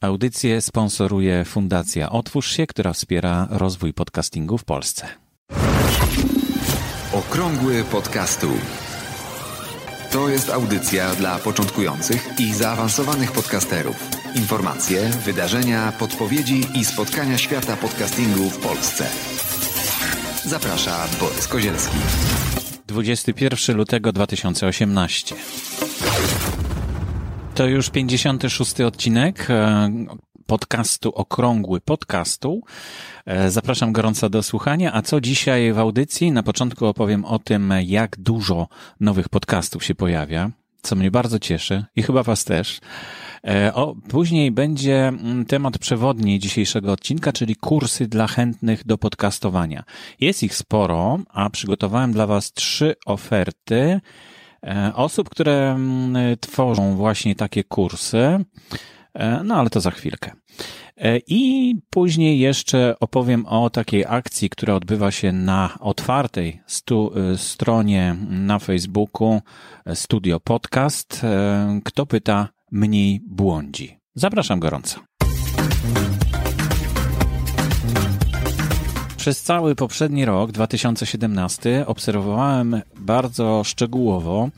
Audycję sponsoruje Fundacja Otwórz się, która wspiera rozwój podcastingu w Polsce. Okrągły podcastu. To jest audycja dla początkujących i zaawansowanych podcasterów. Informacje, wydarzenia, podpowiedzi i spotkania świata podcastingu w Polsce. Zaprasza Borys Kozielski. 21 lutego 2018. To już 56 odcinek e, podcastu Okrągły Podcastu. E, zapraszam gorąco do słuchania. A co dzisiaj w audycji? Na początku opowiem o tym, jak dużo nowych podcastów się pojawia, co mnie bardzo cieszy i chyba Was też. E, o, później będzie mm, temat przewodni dzisiejszego odcinka, czyli kursy dla chętnych do podcastowania. Jest ich sporo, a przygotowałem dla Was trzy oferty osób, które mm, tworzą właśnie takie kursy. E, no ale to za chwilkę. E, I później jeszcze opowiem o takiej akcji, która odbywa się na otwartej stu, stronie na Facebooku Studio Podcast. Kto pyta, mniej błądzi. Zapraszam gorąco. Przez cały poprzedni rok, 2017, obserwowałem bardzo szczegółowo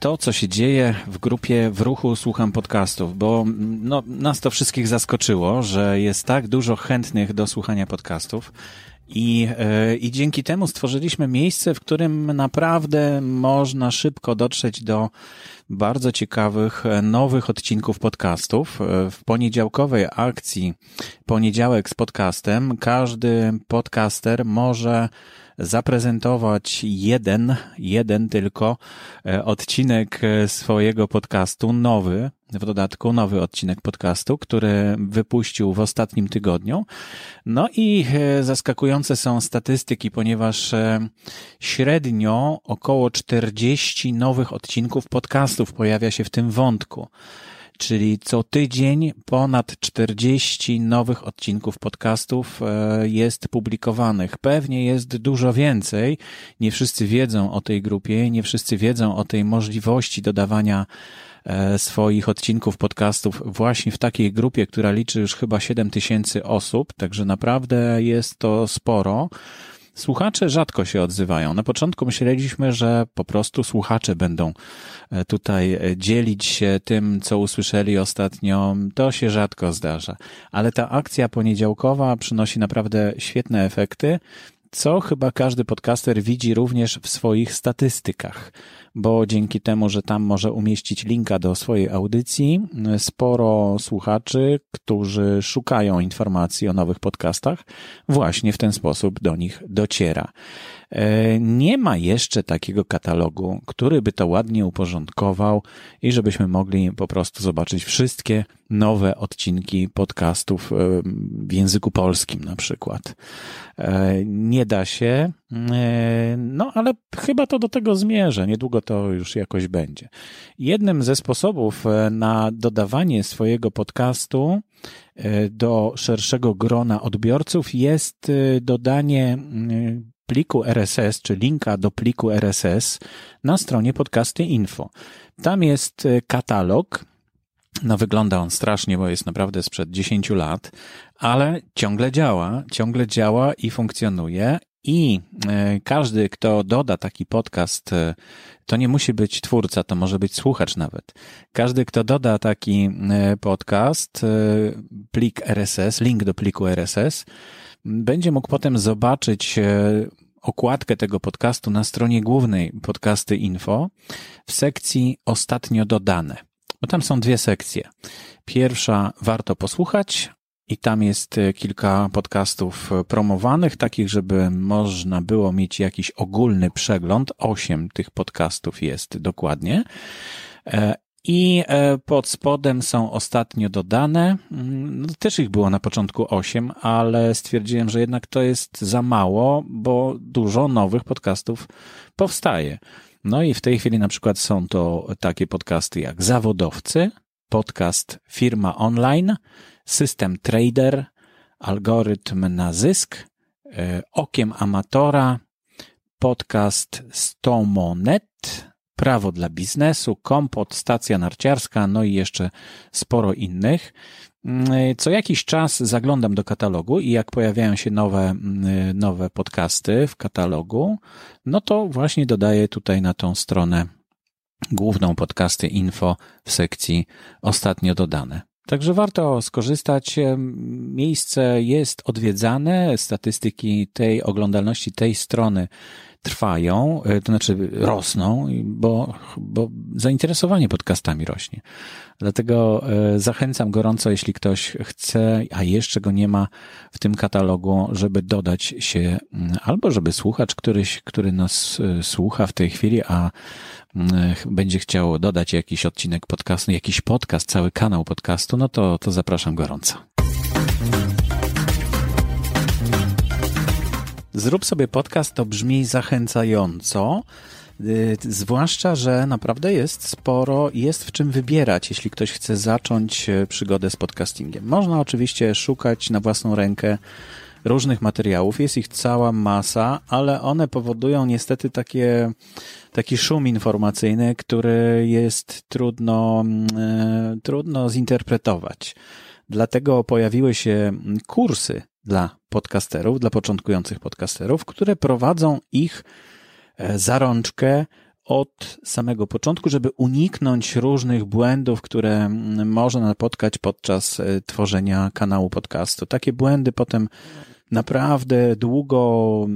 to, co się dzieje w grupie w ruchu Słucham Podcastów, bo no, nas to wszystkich zaskoczyło, że jest tak dużo chętnych do słuchania podcastów. I, e, I dzięki temu stworzyliśmy miejsce, w którym naprawdę można szybko dotrzeć do bardzo ciekawych, e, nowych odcinków podcastów. E, w poniedziałkowej akcji Poniedziałek z podcastem każdy podcaster może zaprezentować jeden, jeden tylko e, odcinek swojego podcastu, nowy, w dodatku nowy odcinek podcastu, który wypuścił w ostatnim tygodniu. No i zaskakujące są statystyki, ponieważ średnio około 40 nowych odcinków podcastów pojawia się w tym wątku. Czyli co tydzień ponad 40 nowych odcinków podcastów e, jest publikowanych. Pewnie jest dużo więcej. Nie wszyscy wiedzą o tej grupie, nie wszyscy wiedzą o tej możliwości dodawania e, swoich odcinków podcastów właśnie w takiej grupie, która liczy już chyba 7 tysięcy osób, także naprawdę jest to sporo. Słuchacze rzadko się odzywają. Na początku myśleliśmy, że po prostu słuchacze będą e, tutaj e, dzielić się tym, co usłyszeli ostatnio. To się rzadko zdarza. Ale ta akcja poniedziałkowa przynosi naprawdę świetne efekty co chyba każdy podcaster widzi również w swoich statystykach, bo dzięki temu, że tam może umieścić linka do swojej audycji, sporo słuchaczy, którzy szukają informacji o nowych podcastach, właśnie w ten sposób do nich dociera. E, nie ma jeszcze takiego katalogu, który by to ładnie uporządkował i żebyśmy mogli po prostu zobaczyć wszystkie nowe odcinki podcastów e, w języku polskim na przykład. E, nie da się, no ale chyba to do tego zmierzę, niedługo to już jakoś będzie. Jednym ze sposobów na dodawanie swojego podcastu do szerszego grona odbiorców jest dodanie pliku RSS, czy linka do pliku RSS na stronie podcasty info. Tam jest e, katalog. No wygląda on strasznie, bo jest naprawdę sprzed 10 lat, ale ciągle działa, ciągle działa i funkcjonuje i e, każdy, kto doda taki podcast, e, to nie musi być twórca, to może być słuchacz nawet. Każdy, kto doda taki podcast, plik RSS, link do pliku RSS, będzie mógł potem zobaczyć e, okładkę tego podcastu na stronie głównej podcasty info w sekcji ostatnio dodane. Bo tam są dwie sekcje. Pierwsza warto posłuchać i tam jest e, kilka podcastów e, promowanych, takich, żeby można było mieć jakiś ogólny przegląd. Osiem tych podcastów jest dokładnie. I e, pod spodem są ostatnio dodane. Mm, no, też ich było na początku osiem, ale stwierdziłem, że jednak to jest za mało, bo dużo nowych podcastów powstaje. No i w tej chwili na przykład są to takie podcasty jak Zawodowcy, podcast Firma Online, System Trader, Algorytm na zysk, e, Okiem Amatora, podcast Stomonet, prawo dla biznesu, kompot, stacja narciarska, no i jeszcze sporo innych. Mm, co jakiś czas zaglądam do katalogu i jak pojawiają się nowe, mm, nowe podcasty w katalogu, no to właśnie dodaję tutaj na tą stronę główną podcasty info w sekcji ostatnio dodane. Także warto skorzystać. Miejsce jest odwiedzane, statystyki tej oglądalności tej strony trwają, e, to znaczy rosną, bo, bo zainteresowanie podcastami rośnie. Dlatego e, zachęcam gorąco, jeśli ktoś chce, a jeszcze go nie ma w tym katalogu, żeby dodać się, albo żeby słuchacz któryś, który nas e, słucha w tej chwili, a będzie chciał dodać jakiś odcinek podcastu, jakiś podcast, cały kanał podcastu, no to, to zapraszam gorąco. Zrób sobie podcast to brzmi zachęcająco, y, zwłaszcza, że naprawdę jest sporo, jest w czym wybierać, jeśli ktoś chce zacząć e, przygodę z podcastingiem. Można oczywiście szukać na własną rękę różnych materiałów, jest ich cała masa, ale one powodują niestety takie, taki szum informacyjny, który jest trudno, mm, e, trudno zinterpretować. Dlatego pojawiły się kursy dla podcasterów, dla początkujących podcasterów, które prowadzą ich e, zarączkę od samego początku, żeby uniknąć różnych błędów, które można napotkać podczas e, tworzenia kanału podcastu. Takie błędy potem naprawdę długo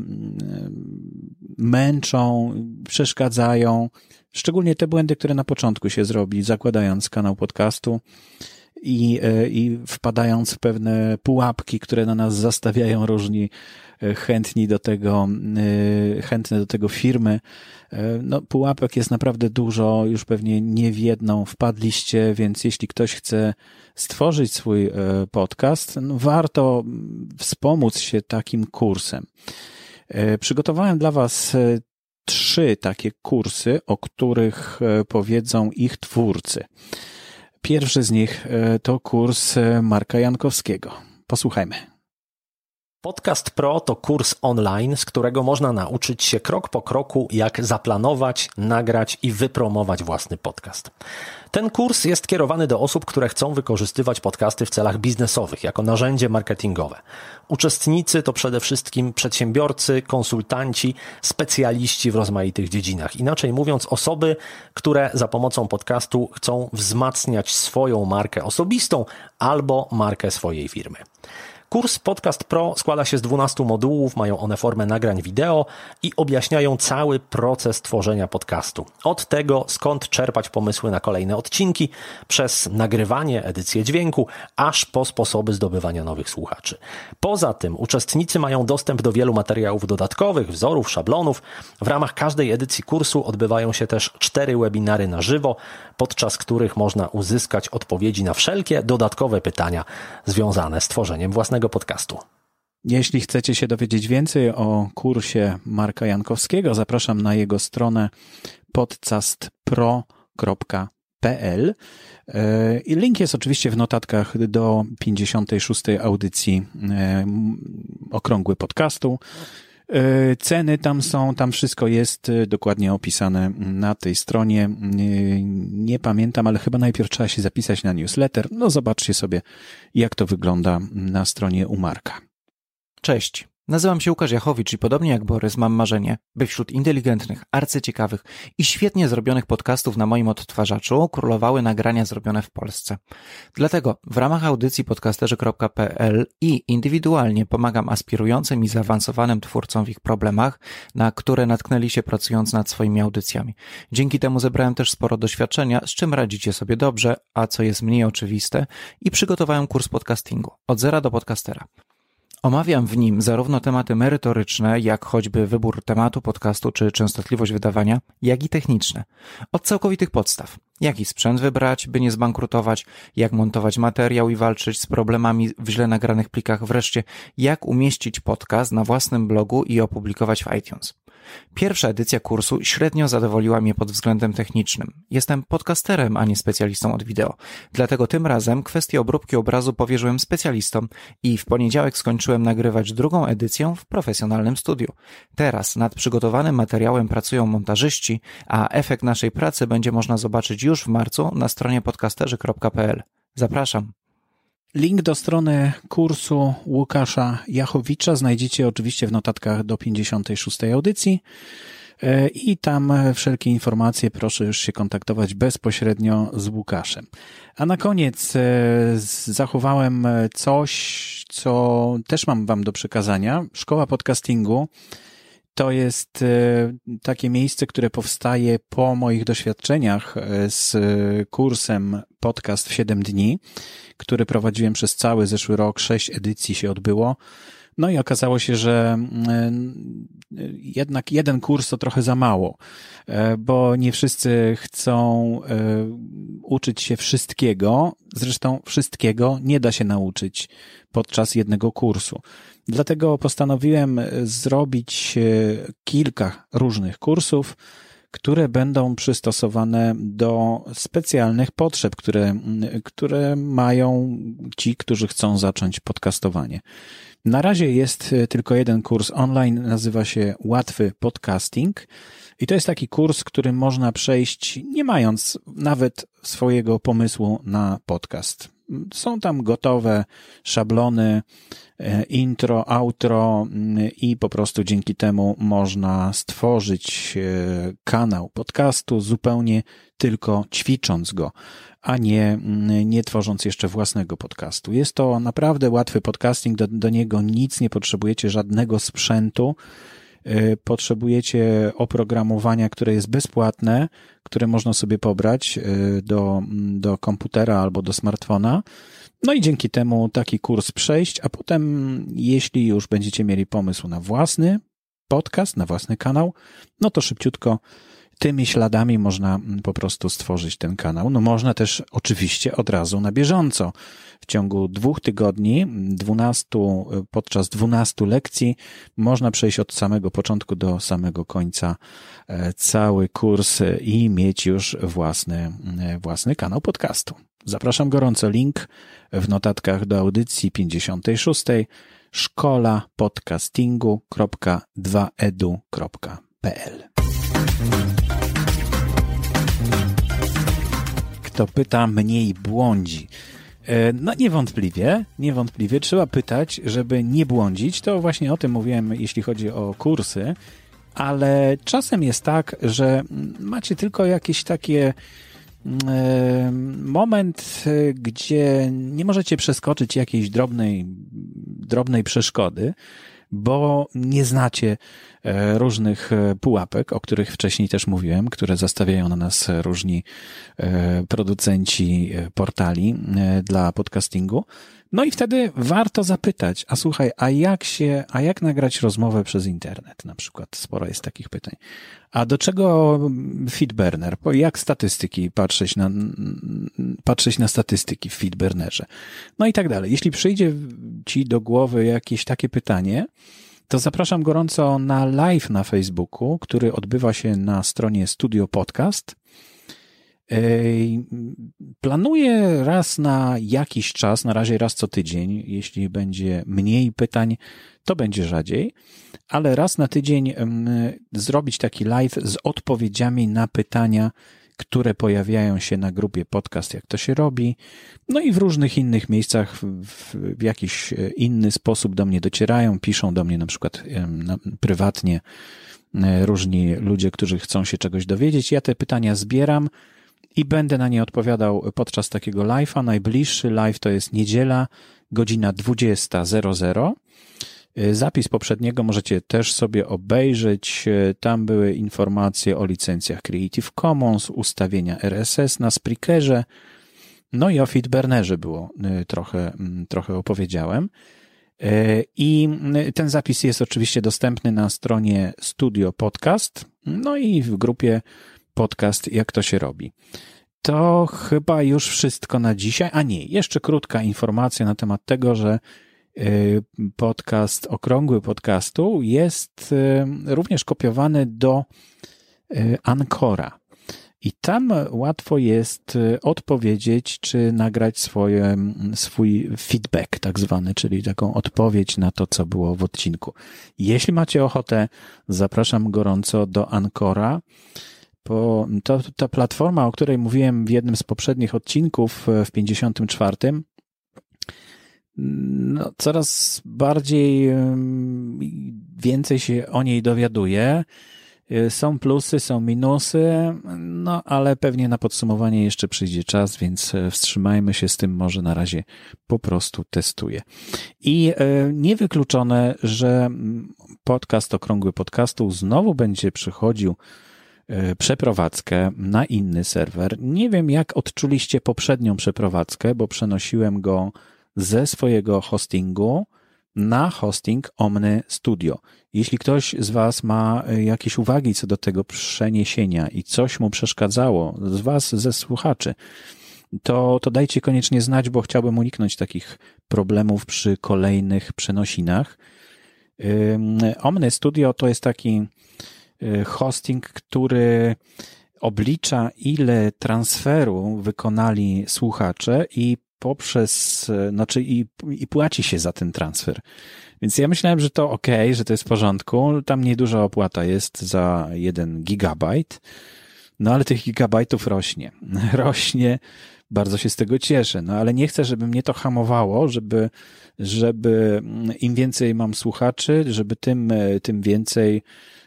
męczą, przeszkadzają. Szczególnie te błędy, które na początku się zrobi, zakładając kanał podcastu i, e, i wpadając w pewne pułapki, które na nas zastawiają różni e, chętni do tego, e, chętne do tego firmy. No, pułapek jest naprawdę dużo, już pewnie nie w jedną wpadliście, więc jeśli ktoś chce stworzyć swój podcast, no warto wspomóc się takim kursem. Przygotowałem dla Was trzy takie kursy, o których powiedzą ich twórcy. Pierwszy z nich e, to kurs e, Marka Jankowskiego. Posłuchajmy. Podcast Pro to kurs online, z którego można nauczyć się krok po kroku, jak zaplanować, nagrać i wypromować własny podcast. Ten kurs jest kierowany do osób, które chcą wykorzystywać podcasty w celach biznesowych, jako narzędzie marketingowe. Uczestnicy to przede wszystkim przedsiębiorcy, konsultanci, specjaliści w rozmaitych dziedzinach. Inaczej mówiąc, osoby, które za pomocą podcastu chcą wzmacniać swoją markę osobistą albo markę swojej firmy. Kurs Podcast Pro składa się z 12 modułów, mają one formę nagrań wideo i objaśniają cały proces tworzenia podcastu. Od tego, skąd czerpać pomysły na kolejne odcinki, przez nagrywanie, edycję dźwięku, aż po sposoby zdobywania nowych słuchaczy. Poza tym uczestnicy mają dostęp do wielu materiałów dodatkowych, wzorów, szablonów. W ramach każdej edycji kursu odbywają się też cztery webinary na żywo, podczas których można uzyskać odpowiedzi na wszelkie dodatkowe pytania związane z tworzeniem własnego podcastu. Jeśli chcecie się dowiedzieć więcej o kursie Marka Jankowskiego, zapraszam na jego stronę podcastpro.pl. E, I link jest oczywiście w notatkach do 56. audycji e, Okrągły Podcastu. E, ceny tam są, tam wszystko jest e, dokładnie opisane na tej stronie. E, nie pamiętam, ale chyba najpierw trzeba się zapisać na newsletter. No zobaczcie sobie, jak to wygląda na stronie u Marka. Cześć. Nazywam się Łukasz Jachowicz i podobnie jak Borys mam marzenie, by wśród inteligentnych, arcyciekawych i świetnie zrobionych podcastów na moim odtwarzaczu królowały nagrania zrobione w Polsce. Dlatego w ramach audycji podcasterzy.pl i indywidualnie pomagam aspirującym i zaawansowanym twórcom w ich problemach, na które natknęli się pracując nad swoimi audycjami. Dzięki temu zebrałem też sporo doświadczenia, z czym radzicie sobie dobrze, a co jest mniej oczywiste i przygotowałem kurs podcastingu od zera do podcastera. Omawiam w nim zarówno tematy merytoryczne, jak choćby wybór tematu podcastu czy częstotliwość wydawania, jak i techniczne. Od całkowitych podstaw. Jaki sprzęt wybrać, by nie zbankrutować, jak montować materiał i walczyć z problemami w źle nagranych plikach, wreszcie jak umieścić podcast na własnym blogu i opublikować w iTunes. Pierwsza edycja kursu średnio zadowoliła mnie pod względem technicznym. Jestem podcasterem, a nie specjalistą od wideo. Dlatego tym razem kwestię obróbki obrazu powierzyłem specjalistom i w poniedziałek skończyłem nagrywać drugą edycję w profesjonalnym studiu. Teraz nad przygotowanym materiałem pracują montażyści, a efekt naszej pracy będzie można zobaczyć już w marcu na stronie podcasterzy.pl. Zapraszam. Link do strony kursu Łukasza Jachowicza znajdziecie oczywiście w notatkach do 56. audycji. E, I tam wszelkie informacje proszę już się kontaktować bezpośrednio z Łukaszem. A na koniec e, zachowałem coś, co też mam Wam do przekazania. Szkoła podcastingu to jest e, takie miejsce, które powstaje po moich doświadczeniach z kursem Podcast w 7 dni, który prowadziłem przez cały zeszły rok. Sześć edycji się odbyło. No i okazało się, że mm, jednak jeden kurs to trochę za mało, e, bo nie wszyscy chcą e, uczyć się wszystkiego. Zresztą wszystkiego nie da się nauczyć podczas jednego kursu. Dlatego postanowiłem zrobić e, kilka różnych kursów, które będą przystosowane do specjalnych potrzeb, które, które mają ci, którzy chcą zacząć podcastowanie. Na razie jest e, tylko jeden kurs online, nazywa się Łatwy Podcasting. I to jest taki kurs, który można przejść nie mając nawet swojego pomysłu na podcast. Są tam gotowe szablony, e, intro, outro mm, i po prostu dzięki temu można stworzyć e, kanał podcastu zupełnie tylko ćwicząc go a nie, mm, nie tworząc jeszcze własnego podcastu. Jest to naprawdę łatwy podcasting, do, do niego nic nie potrzebujecie, żadnego sprzętu. Y, potrzebujecie oprogramowania, które jest bezpłatne, które można sobie pobrać y, do, do komputera albo do smartfona. No i dzięki temu taki kurs przejść, a potem, jeśli już będziecie mieli pomysł na własny podcast, na własny kanał, no to szybciutko tymi śladami można mm, po prostu stworzyć ten kanał. No można też oczywiście od razu na bieżąco. W ciągu dwóch tygodni, dwunastu, podczas dwunastu lekcji można przejść od samego początku do samego końca e, cały kurs i mieć już własny, e, własny kanał podcastu. Zapraszam gorąco. Link w notatkach do audycji 56 szkola podcastingu.2edu.pl kto pyta, mniej błądzi. E, no niewątpliwie, niewątpliwie trzeba pytać, żeby nie błądzić. To właśnie o tym mówiłem, jeśli chodzi o kursy, ale czasem jest tak, że macie tylko jakieś takie e, moment, gdzie nie możecie przeskoczyć jakiejś drobnej, drobnej przeszkody, bo nie znacie e, różnych e, pułapek, o których wcześniej też mówiłem, które zastawiają na nas różni e, producenci portali dla podcastingu. No i wtedy warto zapytać, a słuchaj, a jak się, a jak nagrać rozmowę przez internet? Na przykład sporo jest takich pytań. A do czego Feedburner? Jak statystyki patrzeć na, patrzeć na statystyki w Feedburnerze? No i tak dalej. Jeśli przyjdzie ci do głowy jakieś takie pytanie, to zapraszam gorąco na live na Facebooku, który odbywa się na stronie Studio Podcast. Planuję raz na jakiś czas, na razie raz co tydzień. Jeśli będzie mniej pytań, to będzie rzadziej, ale raz na tydzień zrobić taki live z odpowiedziami na pytania, które pojawiają się na grupie podcast, jak to się robi, no i w różnych innych miejscach w, w jakiś e, inny sposób do mnie docierają, piszą do mnie na przykład na, prywatnie e, różni ludzie, którzy chcą się czegoś dowiedzieć. Ja te pytania zbieram i będę na nie odpowiadał podczas takiego live'a. Najbliższy live to jest niedziela, godzina 20.00. E, zapis poprzedniego możecie też sobie obejrzeć. E, tam były informacje o licencjach Creative Commons, ustawienia RSS na Spreakerze, no i o Feedburnerze było e, trochę, trochę opowiedziałem. I ten zapis jest oczywiście dostępny na stronie Studio Podcast, no i w grupie podcast Jak to się robi. To chyba już wszystko na dzisiaj. A nie, jeszcze krótka informacja na temat tego, że Y, podcast, okrągły podcastu jest y, również kopiowany do y, Ancora. I tam łatwo jest odpowiedzieć, czy nagrać swoje, swój feedback, tak zwany, czyli taką odpowiedź na to, co było w odcinku. Jeśli macie ochotę, zapraszam gorąco do Ancora. Bo to, ta platforma, o której mówiłem w jednym z poprzednich odcinków, w 54, no, coraz bardziej więcej się o niej dowiaduję. Y, są plusy, są minusy, no ale pewnie na podsumowanie jeszcze przyjdzie czas, więc e, wstrzymajmy się z tym, może na razie po prostu testuję. I e, niewykluczone, że podcast Okrągły Podcastu znowu będzie przychodził e, przeprowadzkę na inny serwer. Nie wiem, jak odczuliście poprzednią przeprowadzkę, bo przenosiłem go ze swojego hostingu na hosting Omny Studio. Jeśli ktoś z Was ma e, jakieś uwagi co do tego przeniesienia i coś mu przeszkadzało, z Was, ze słuchaczy, to, to dajcie koniecznie znać, bo chciałbym uniknąć takich problemów przy kolejnych przenosinach. Omny Studio to jest taki e, hosting, który oblicza, ile transferu wykonali słuchacze i poprzez, e, znaczy i, i płaci się za ten transfer. Więc ja myślałem, że to ok, że to jest w porządku. Tam nieduża opłata jest za jeden gigabajt. No ale tych gigabajtów rośnie. Rośnie. Bardzo się z tego cieszę. No ale nie chcę, żeby mnie to hamowało, żeby, żeby im więcej mam słuchaczy, żeby tym, e, tym więcej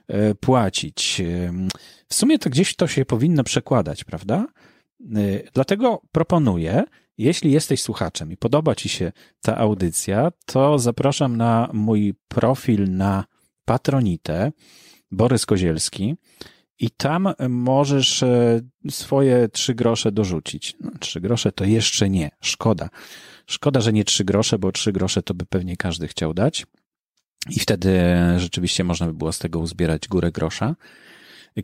e, płacić. W sumie to gdzieś to się powinno przekładać, prawda? Dlatego proponuję, jeśli jesteś słuchaczem i podoba Ci się ta audycja, to zapraszam na mój profil na Patronite, Borys Kozielski, i tam możesz e, swoje trzy grosze dorzucić. No, trzy grosze to jeszcze nie, szkoda. Szkoda, że nie trzy grosze, bo trzy grosze to by pewnie każdy chciał dać. I wtedy rzeczywiście można by było z tego uzbierać górę grosza,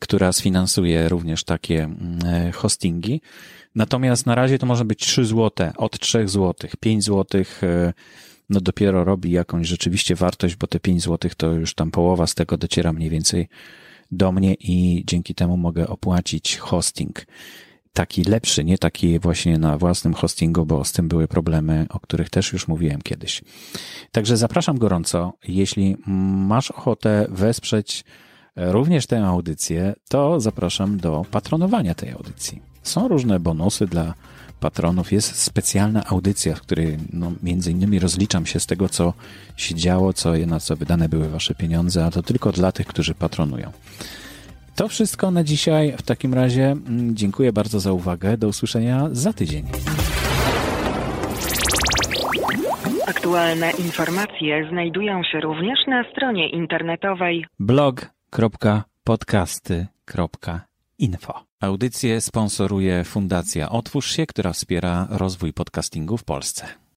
która sfinansuje również takie mm, e, hostingi. Natomiast na razie to może być 3 zł, od 3 zł, 5 zł, no dopiero robi jakąś rzeczywiście wartość, bo te 5 zł to już tam połowa z tego dociera mniej więcej do mnie i dzięki temu mogę opłacić hosting. Taki lepszy, nie taki właśnie na własnym hostingu, bo z tym były problemy, o których też już mówiłem kiedyś. Także zapraszam gorąco, jeśli masz ochotę wesprzeć również tę audycję, to zapraszam do patronowania tej audycji. Są różne bonusy dla patronów. Jest specjalna audycja, w której no, między innymi rozliczam się z tego, co się działo, co, na co wydane były wasze pieniądze, a to tylko dla tych, którzy patronują. To wszystko na dzisiaj. W takim razie mm, dziękuję bardzo za uwagę. Do usłyszenia za tydzień. Aktualne informacje znajdują się również na stronie internetowej blog.podcasty.info. Audycję sponsoruje Fundacja Otwórz się, która wspiera rozwój podcastingu w Polsce.